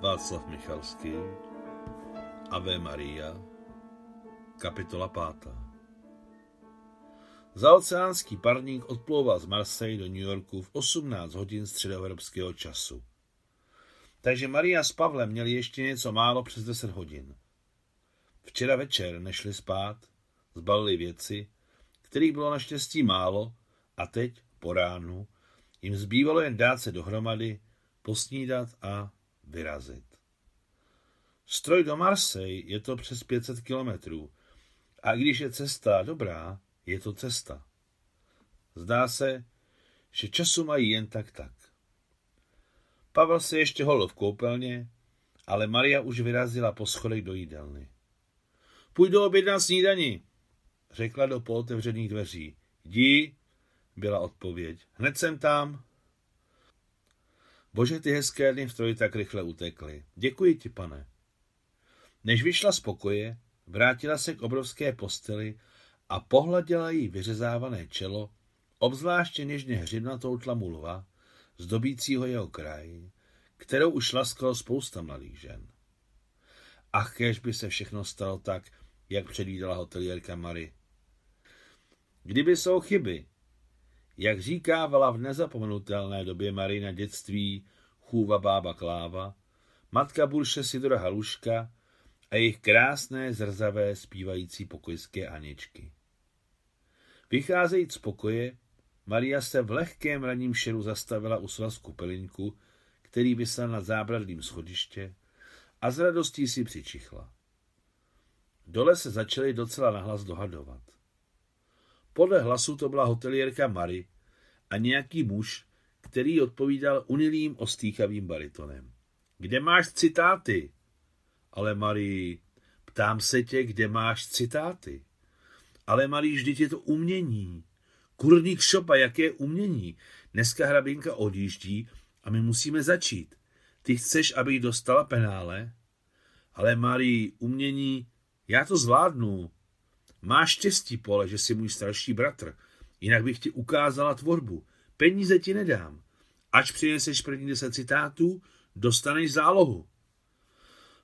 Václav Michalský, Ave Maria, kapitola pátá. Zaoceánský parník odplouval z Marseille do New Yorku v 18 hodin středoevropského času. Takže Maria s Pavlem měli ještě něco málo přes 10 hodin. Včera večer nešli spát, zbalili věci, kterých bylo naštěstí málo a teď, po ránu, jim zbývalo jen dát se dohromady, posnídat a vyrazit. Stroj do Marseille je to přes 500 kilometrů a když je cesta dobrá, je to cesta. Zdá se, že času mají jen tak tak. Pavel se ještě holil v koupelně, ale Maria už vyrazila po schodech do jídelny. Půjdu objednat snídani, řekla do pootevřených dveří. Jdi, byla odpověď. Hned jsem tam. Bože, ty hezké dny v troji tak rychle utekly. Děkuji ti, pane. Než vyšla z pokoje, vrátila se k obrovské posteli a pohladila jí vyřezávané čelo, obzvláště něžně hřidnatou tlamu lva, zdobícího jeho kraj, kterou už laskalo spousta mladých žen. Ach, kež by se všechno stalo tak, jak předvídala hotelierka Mary. Kdyby jsou chyby, jak říkávala v nezapomenutelné době Marina dětství chůva bába Kláva, matka Burše Sidora Haluška a jejich krásné zrzavé zpívající pokojské Aničky. Vycházejíc z pokoje, Maria se v lehkém ranním šeru zastavila u svazku pelinku, který vysel nad zábradlím schodiště a s radostí si přičichla. Dole se začali docela nahlas dohadovat. Podle hlasu to byla hotelierka Mary a nějaký muž, který odpovídal unilým ostýchavým baritonem. Kde máš citáty? Ale Marie, ptám se tě, kde máš citáty? Ale Marie, vždyť je to umění. Kurník šopa, jaké umění? Dneska hrabinka odjíždí a my musíme začít. Ty chceš, aby jí dostala penále? Ale Marie, umění, já to zvládnu. Máš štěstí, Pole, že jsi můj starší bratr. Jinak bych ti ukázala tvorbu. Peníze ti nedám. Ač přineseš první deset citátů, dostaneš zálohu.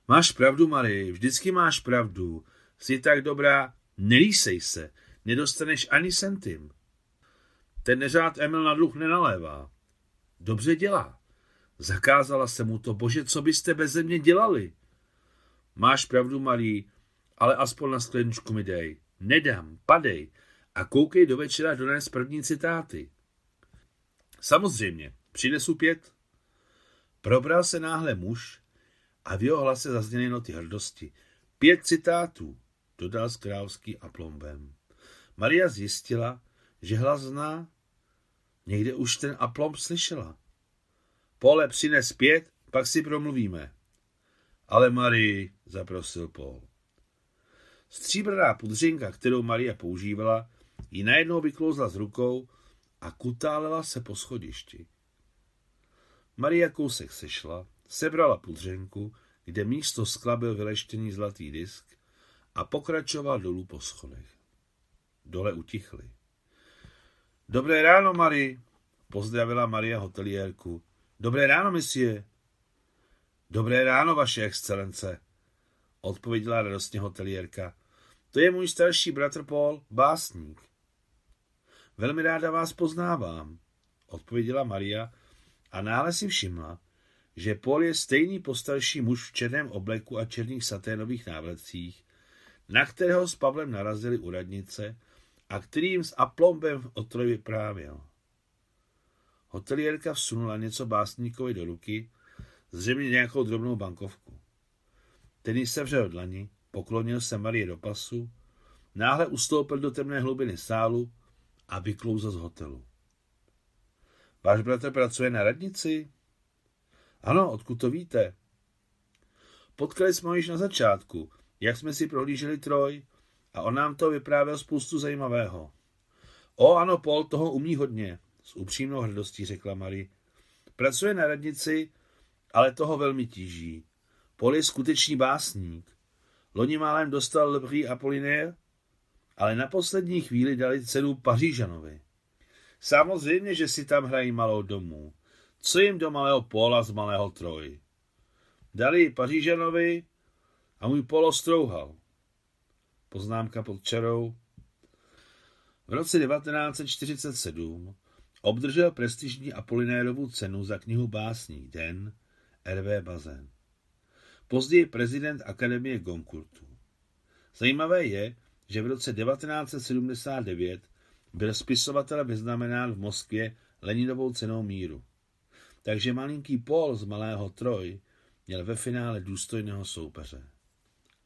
Máš pravdu, Marie, vždycky máš pravdu. Jsi tak dobrá, nelísej se, nedostaneš ani centim. Ten neřád Emil na dluh nenalévá. Dobře dělá. Zakázala se mu to, bože, co byste bez mě dělali? Máš pravdu, Marie, ale aspoň na skleničku mi dej. Nedám, padej a koukej do večera donést první citáty. Samozřejmě, přinesu pět. Probral se náhle muž a v jeho hlase zazněly noty hrdosti. Pět citátů, dodal s královský aplombem. Maria zjistila, že hlas zná. Někde už ten aplomb slyšela. Pole, přines pět, pak si promluvíme. Ale Marie, zaprosil Paul. Stříbrná pudřinka, kterou Maria používala, ji najednou vyklouzla z rukou a kutálela se po schodišti. Maria kousek sešla, sebrala pudřenku, kde místo skla byl vyleštěný zlatý disk a pokračoval dolů po schodech. Dole utichli. Dobré ráno, Marie, pozdravila Maria hoteliérku. Dobré ráno, misie. Dobré ráno, vaše excelence, odpověděla radostně hoteliérka. To je můj starší bratr Paul, básník. Velmi ráda vás poznávám, odpověděla Maria a náhle si všimla, že Paul je stejný postarší muž v černém obleku a černých saténových návlecích, na kterého s Pavlem narazili u radnice a kterým s aplombem o troj vyprávěl. Hotelierka vsunula něco básníkovi do ruky, zřejmě nějakou drobnou bankovku. Ji sevřel dlani, poklonil se Marie do pasu, náhle ustoupil do temné hlubiny sálu a vyklouzl z hotelu. Váš bratr pracuje na radnici? Ano, odkud to víte? Potkali jsme ho již na začátku, jak jsme si prohlíželi troj, a on nám to vyprávěl spoustu zajímavého. O, ano, Paul toho umí hodně, s upřímnou hrdostí řekla Marie. Pracuje na radnici, ale toho velmi tíží. Paul je skutečný básník. Loni málem dostal Le Prix Apollinaire, ale na poslední chvíli dali cenu Pařížanovi. Samozřejmě, že si tam hrají malou domů. Co jim do malého Póla z malého Troj? Dali Pařížanovi a můj polo strouhal. Poznámka pod čarou. V roce 1947 obdržel prestižní Apolinérovu cenu za knihu básní Den R.V. Bazén. Později prezident Akademie Goncourtů. Zajímavé je, že v roce 1979 byl spisovatel vyznamenán v Moskvě Leninovou cenou míru. Takže malinký Paul z Malého Troj měl ve finále důstojného soupeře.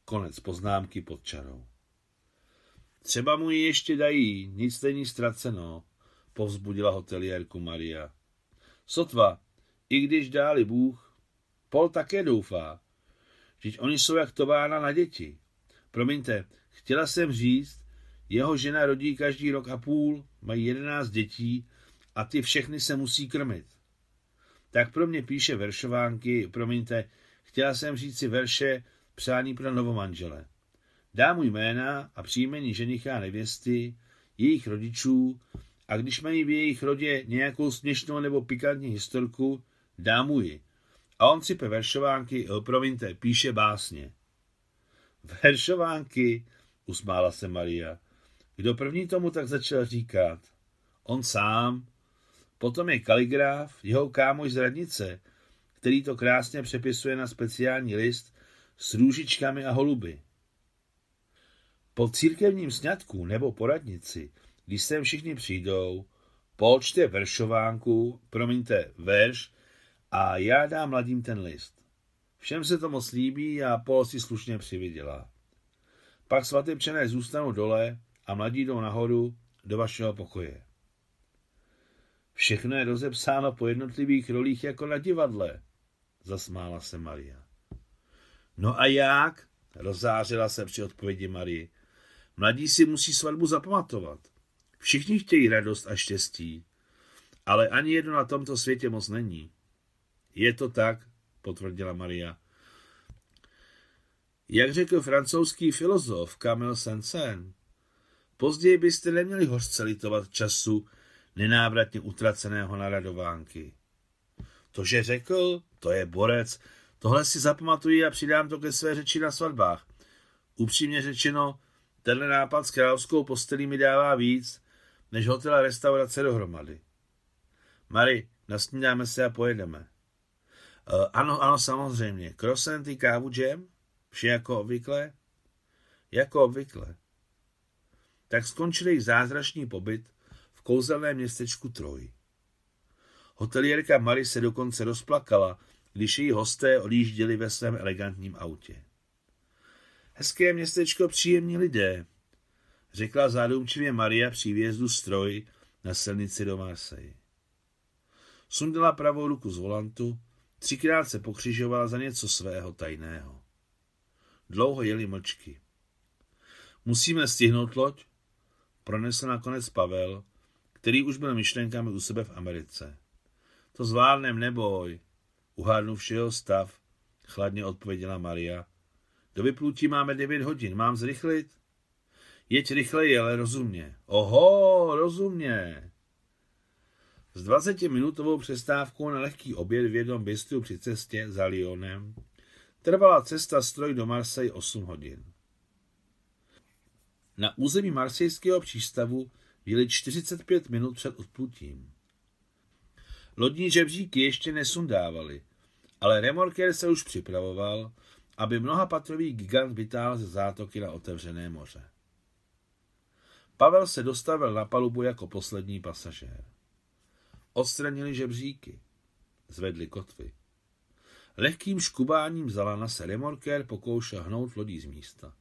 Konec poznámky pod čarou. Třeba mu ji ještě dají, nic není ztraceno, povzbudila hoteliérku Maria. Sotva, i když dáli Bůh, Pol také doufá. Vždyť oni jsou jak tována na děti. Promiňte, chtěla jsem říct, jeho žena rodí každý rok a půl, mají jedenáct dětí a ty všechny se musí krmit. Tak pro mě píše veršovánky, promiňte, chtěla jsem říct si verše přání pro novomanžele. Dá mu jména a příjmení ženicha a nevěsty, jejich rodičů a když mají v jejich rodě nějakou směšnou nebo pikantní historku, dá mu ji. A on si pe veršovánky, promiňte, píše básně. Veršovánky, usmála se Maria. Kdo první tomu tak začal říkat? On sám. Potom je kaligraf, jeho kámoš z radnice, který to krásně přepisuje na speciální list s růžičkami a holuby. Po církevním sňatku nebo poradnici, když sem všichni přijdou, počte veršovánku, promiňte, verš, a já dám mladým ten list. Všem se to moc líbí a Pol si slušně přivydělá. Pak svatebčané zůstanou dole a mladí jdou nahoru do vašeho pokoje. Všechno je rozepsáno po jednotlivých rolích jako na divadle, zasmála se Maria. No a jak? Rozářila se při odpovědi Marie. Mladí si musí svatbu zapamatovat. Všichni chtějí radost a štěstí, ale ani jedno na tomto světě moc není. Je to tak, potvrdila Maria. Jak řekl francouzský filozof Camille Saint-Saëns, později byste neměli hořce litovat času nenávratně utraceného na radovánky. To, že řekl, to je borec, tohle si zapamatuji a přidám to ke své řeči na svatbách. Upřímně řečeno, tenhle nápad s královskou postelí mi dává víc, než hotel a restaurace dohromady. Mary, nasnídáme se a pojedeme. Uh, ano, ano, samozřejmě. Krosenty, kávu, džem? Vše jako obvykle? Jako obvykle. Tak skončil jejich zázračný pobyt v kouzelném městečku Troj. Hotelierka Mary se dokonce rozplakala, když její hosté odjížděli ve svém elegantním autě. Hezké městečko, příjemní lidé, řekla zádumčivě Maria při výjezdu stroj na silnici do Marseille. Sundala pravou ruku z volantu, třikrát se pokřižovala za něco svého tajného. Dlouho jeli mlčky. Musíme stihnout loď, pronesl nakonec Pavel, který už byl myšlenkami u sebe v Americe. To zvládnem, neboj, uhádnu všeho stav, chladně odpověděla Maria. Do vyplutí máme devět hodin, mám zrychlit? Jeď rychleji, ale rozumně. Oho, rozumně. S 20-minutovou přestávkou na lehký oběd v jednom bistru při cestě za Lyonem trvala cesta stroj do Marseille 8 hodin. Na území marsejského přístavu byly 45 minut před odplutím. Lodní žebříky ještě nesundávali, ale remorker se už připravoval, aby mnoha patrový gigant vytáhl ze zátoky na otevřené moře. Pavel se dostavil na palubu jako poslední pasažér. Odstranili žebříky. Zvedli kotvy. Lehkým škubáním zalana se remorkér pokoušel hnout lodí z místa.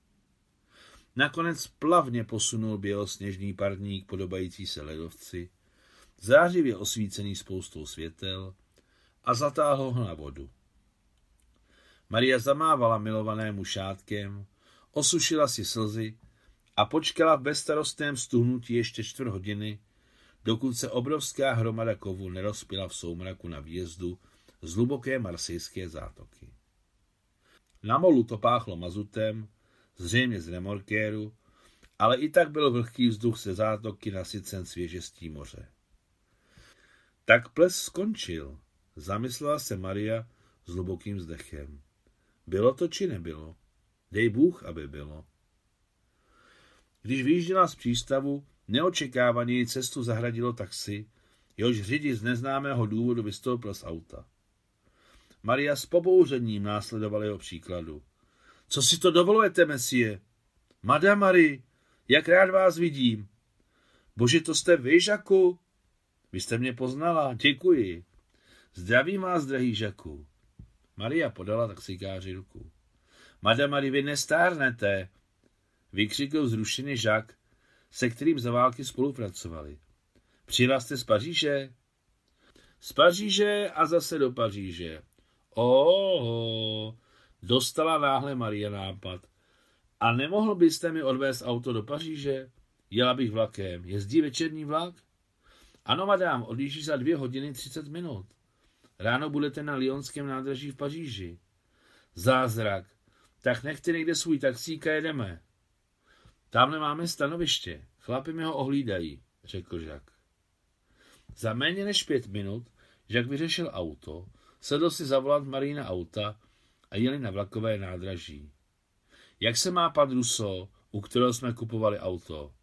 Nakonec plavně posunul bělosněžný parník podobající se ledovci, zářivě osvícený spoustou světel a zatáhl ho na vodu. Maria zamávala milovanému šátkem, osušila si slzy a počkala v bezstarostném stuhnutí ještě čtvrt hodiny, dokud se obrovská hromada kovů nerozpila v soumraku na výjezdu z hluboké marsejské zátoky. Na molu to páchlo mazutem, zřejmě z remorkéru, ale i tak byl vlhký vzduch se zátoky nasycen svěžestí moře. Tak ples skončil, zamyslela se Maria s hlubokým zdechem. Bylo to či nebylo? Dej Bůh, aby bylo. Když vyjížděla z přístavu, neočekávaně cestu zahradilo taxi, jehož řidič z neznámého důvodu vystoupil z auta. Maria s pobouřením následovala jeho příkladu. Co si to dovolujete, mesie? Madame Marie, jak rád vás vidím. Bože, to jste vy, Žaku? Vy jste mě poznala, děkuji. Zdravím vás, drahý Žaku. Maria podala taxikáři ruku. Madame Marie, vy nestárnete, vykřikl zrušený Žak, se kterým za války spolupracovali. Přijela jste z Paříže? Z Paříže a zase do Paříže. Oho, dostala náhle Maria nápad. A nemohl byste mi odvést auto do Paříže? Jela bych vlakem. Jezdí večerní vlak? Ano, madám, odjíždí za dvě hodiny třicet minut. Ráno budete na Lyonském nádraží v Paříži. Zázrak. Tak nechte někde svůj taxík a jedeme. Tamhle máme stanoviště. Chlapi mi ho ohlídají, řekl Žak. Za méně než pět minut Žak vyřešil auto, sedl si za volant Marína auta a jeli na vlakové nádraží. Jak se má pan Russo, u kterého jsme kupovali auto?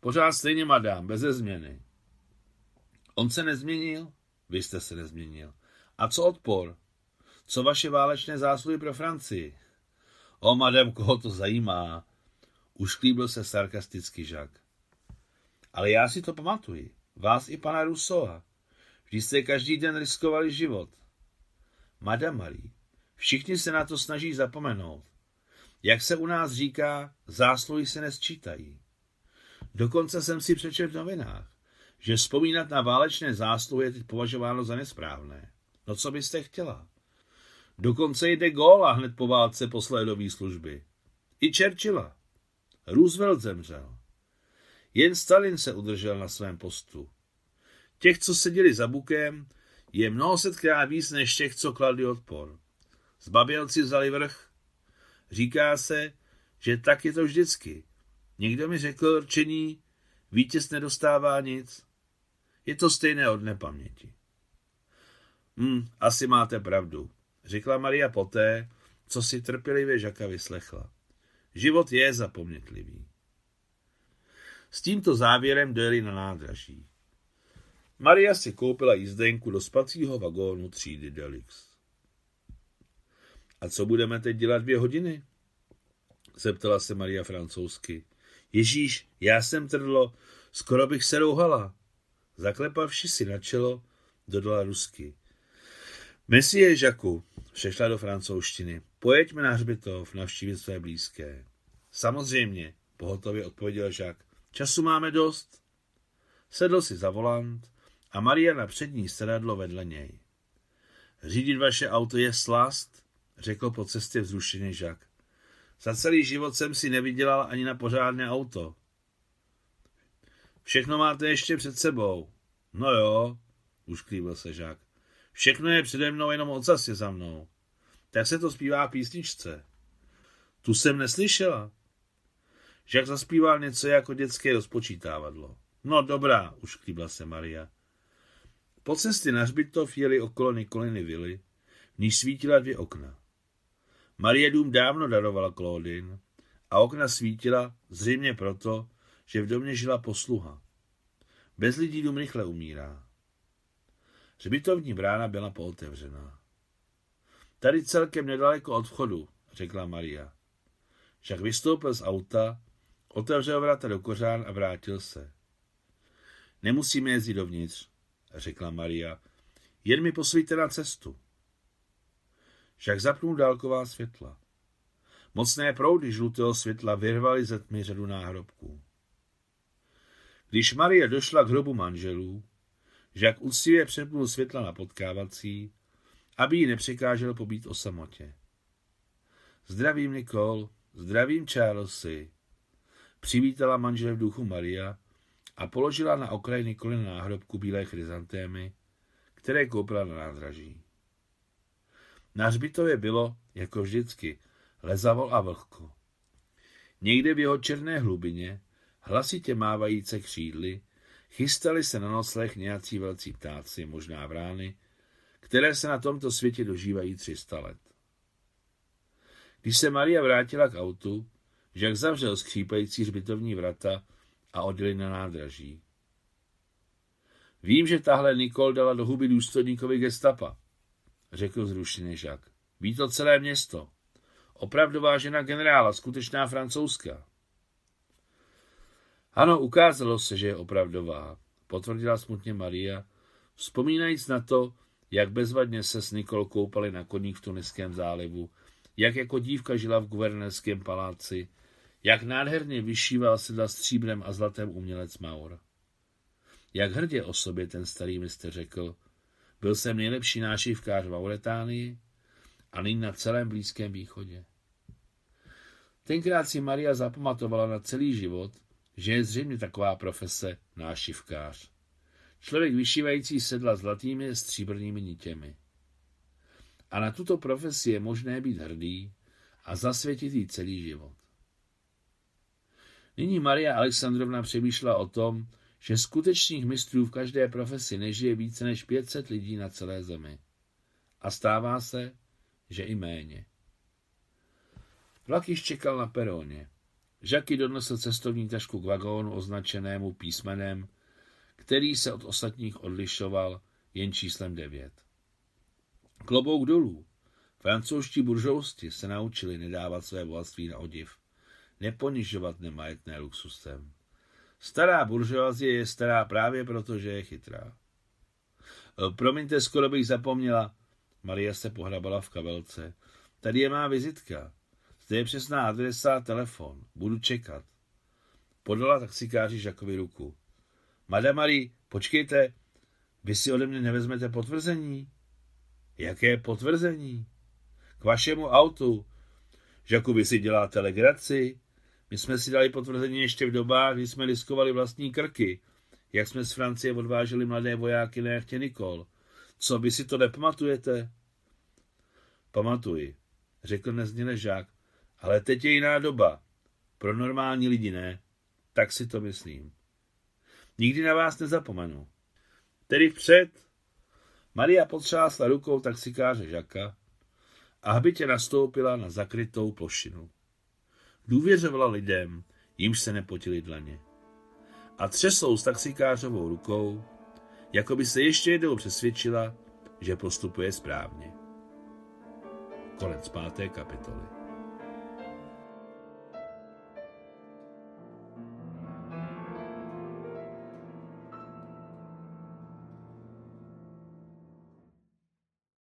Pořád stejně, madám, beze změny. On se nezměnil? Vy jste se nezměnil. A co odpor? Co vaše válečné zásluhy pro Francii? O, madam, koho to zajímá? Ušklíbil se sarkasticky Žak. Ale já si to pamatuji. Vás i pana Rusova. Vždy jste každý den riskovali život. Madame Marie, všichni se na to snaží zapomenout. Jak se u nás říká, zásluhy se nesčítají. Dokonce jsem si přečet v novinách, že vzpomínat na válečné zásluhy je teď považováno za nesprávné. No co byste chtěla? Dokonce jde góla hned po válce posledové služby. I Churchilla. Roosevelt zemřel. Jen Stalin se udržel na svém postu. Těch, co seděli za bukem, je mnoho setkrát víc než těch, co kladli odpor. Zbabělci vzali vrch. Říká se, že tak je to vždycky. Někdo mi řekl rčení, vítěz nedostává nic. Je to stejné od nepaměti. Hm, asi máte pravdu, řekla Maria poté, co si trpělivě Žaka vyslechla. Život je zapomnětlivý. S tímto závěrem dojeli na nádraží. Maria si koupila jízdenku do spacího vagónu třídy Delix. A co budeme teď dělat dvě hodiny? Zeptala se Maria francouzsky. Ježíš, já jsem trdlo, skoro bych se rouhala. Zaklepavši si na čelo, dodala rusky. Messie Žaku, přešla do francouzštiny, pojeďme na hřbitov navštívit své blízké. Samozřejmě, pohotově odpověděl Žak. Času máme dost. Sedl si za volant a Maria na přední sedadlo vedle něj. Řídit vaše auto je slast, řekl po cestě vzrušený Žak. Za celý život jsem si nevydělal ani na pořádné auto. Všechno máte ještě před sebou. No jo, ušklíbil se Žák. Všechno je přede mnou, jenom ocas je za mnou. Tak se to zpívá písničce. Tu jsem neslyšela. Žák zaspíval něco jako dětské rozpočítávadlo. No dobrá, ušklíbla se Maria. Po cestě na hřbitov jeli okolo Nikoliny vily, v níž svítila dvě okna. Marie dům dávno darovala Claudine a okna svítila zřejmě proto, že v domě žila posluha. Bez lidí dům rychle umírá. Hřbitovní brána byla pootevřená. Tady celkem nedaleko od vchodu, řekla Maria. Však vystoupil z auta, otevřel vrata do kořán a vrátil se. Nemusíme jezdit dovnitř, řekla Maria. Jen mi posvíte na cestu. Však zapnul dálková světla. Mocné proudy žlutého světla vyrvaly ze tmy řadu náhrobků. Když Marie došla k hrobu manželů, Žak úctivě přepnul světla na potkávací, aby jí nepřekážel pobít o samotě. Zdravím, Nikol, zdravím, Charlesy. Přivítala manžel v duchu Maria a položila na okraj Nikoli na náhrobku bílé chryzantémy, které koupila na nádraží. Na hřbitově bylo, jako vždycky, lezavol a vlhko. Někde v jeho černé hlubině, hlasitě mávajíce křídly, chystali se na noslech nějací velcí ptáci, možná vrány, které se na tomto světě dožívají 300 let. Když se Maria vrátila k autu, Žak zavřel skřípající hřbitovní vrata a odjeli na nádraží. Vím, že tahle Nikol dala do huby důstojníkovi gestapa, řekl zrušený Žak. Ví to celé město. Opravdová žena generála, skutečná francouzská. Ano, ukázalo se, že je opravdová, potvrdila smutně Maria, vzpomínajíc na to, jak bezvadně se s Nikol koupali na koních v Tuniském zálivu, jak jako dívka žila v guvernerském paláci, jak nádherně vyšíval sedla stříbrem a zlatem umělec Maur. Jak hrdě o sobě ten starý mistr řekl, byl jsem nejlepší nášivkář v Mauretánii a nyní na celém Blízkém východě. Tenkrát si Maria zapamatovala na celý život, že je zřejmě taková profese nášivkář. Člověk vyšívající sedla zlatými stříbrnými nitěmi. A na tuto profesi je možné být hrdý a zasvětit jí celý život. Nyní Maria Alexandrovna přemýšlela o tom, že skutečných mistrů v každé profesi nežije více než 500 lidí na celé zemi. A stává se, že i méně. Vlak již čekal na peróně. Žaky donesl cestovní tašku k vagónu označenému písmenem, který se od ostatních odlišoval jen číslem 9. Klobouk dolů. Francouzští buržousti se naučili nedávat své bohatství na odiv, neponižovat nemajetné luxusem. Stará buržoazie je stará právě proto, že je chytrá. E, promiňte, skoro bych zapomněla. Maria se pohrabala v kabelce. Tady je má vizitka. Zde je přesná adresa a telefon. Budu čekat. Podala taxikáři Žakovi ruku. Madame Marie, počkejte, vy si ode mě nevezmete potvrzení? Jaké potvrzení? K vašemu autu. Žaku, vy si děláte legraci? My jsme si dali potvrzení ještě v dobách, kdy jsme liskovali vlastní krky, jak jsme z Francie odváželi mladé vojáky na jachtě Nikol. Co, vy si to nepamatujete? Pamatuji, řekl nezněle žák, ale teď je jiná doba. Pro normální lidi ne. Tak si to myslím. Nikdy na vás nezapomenu. Tedy vpřed. Maria potřásla rukou taxikáře Žaka a hbitě nastoupila na zakrytou plošinu. Důvěřovala lidem, jimž se nepotili dlaně. A třesou s taxikářovou rukou, jako by se ještě jednou přesvědčila, že postupuje správně. Konec páté kapitoly.